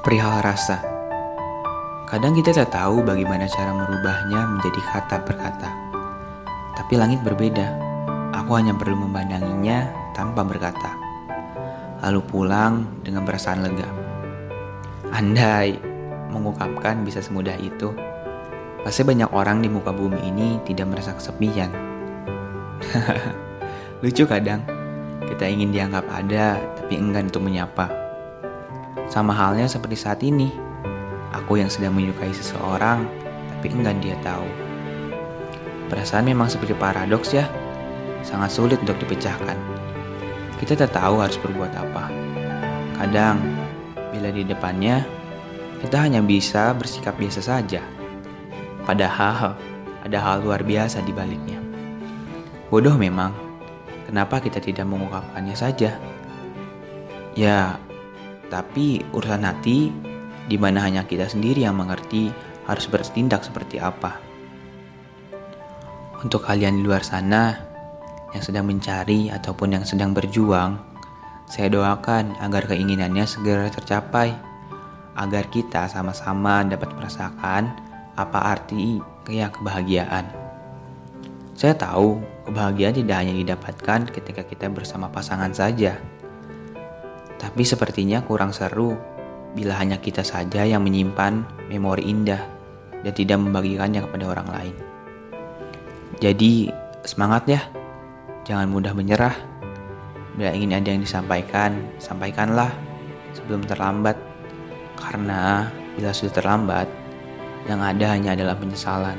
Perihal rasa. Kadang kita tak tahu bagaimana cara merubahnya menjadi kata per kata. Tapi langit berbeda. Aku hanya perlu memandanginya tanpa berkata. Lalu pulang dengan perasaan lega. Andai mengungkapkan bisa semudah itu, pasti banyak orang di muka bumi ini tidak merasa kesepian. Lucu kadang, kita ingin dianggap ada, tapi enggan untuk menyapa. Sama halnya seperti saat ini, aku yang sedang menyukai seseorang, tapi enggan dia tahu. Perasaan memang seperti paradoks ya, sangat sulit untuk dipecahkan. Kita tak tahu harus berbuat apa. Kadang, bila di depannya, kita hanya bisa bersikap biasa saja. Padahal, ada hal luar biasa di baliknya. Bodoh memang, kenapa kita tidak mengungkapkannya saja? Ya, tapi urusan hati, di mana hanya kita sendiri yang mengerti harus bertindak seperti apa. Untuk kalian di luar sana yang sedang mencari ataupun yang sedang berjuang, saya doakan agar keinginannya segera tercapai, agar kita sama-sama dapat merasakan apa arti ya kebahagiaan. Saya tahu kebahagiaan tidak hanya didapatkan ketika kita bersama pasangan saja. Tapi sepertinya kurang seru bila hanya kita saja yang menyimpan memori indah dan tidak membagikannya kepada orang lain. Jadi semangat ya, jangan mudah menyerah. Bila ingin ada yang disampaikan, sampaikanlah sebelum terlambat. Karena bila sudah terlambat, yang ada hanya adalah penyesalan.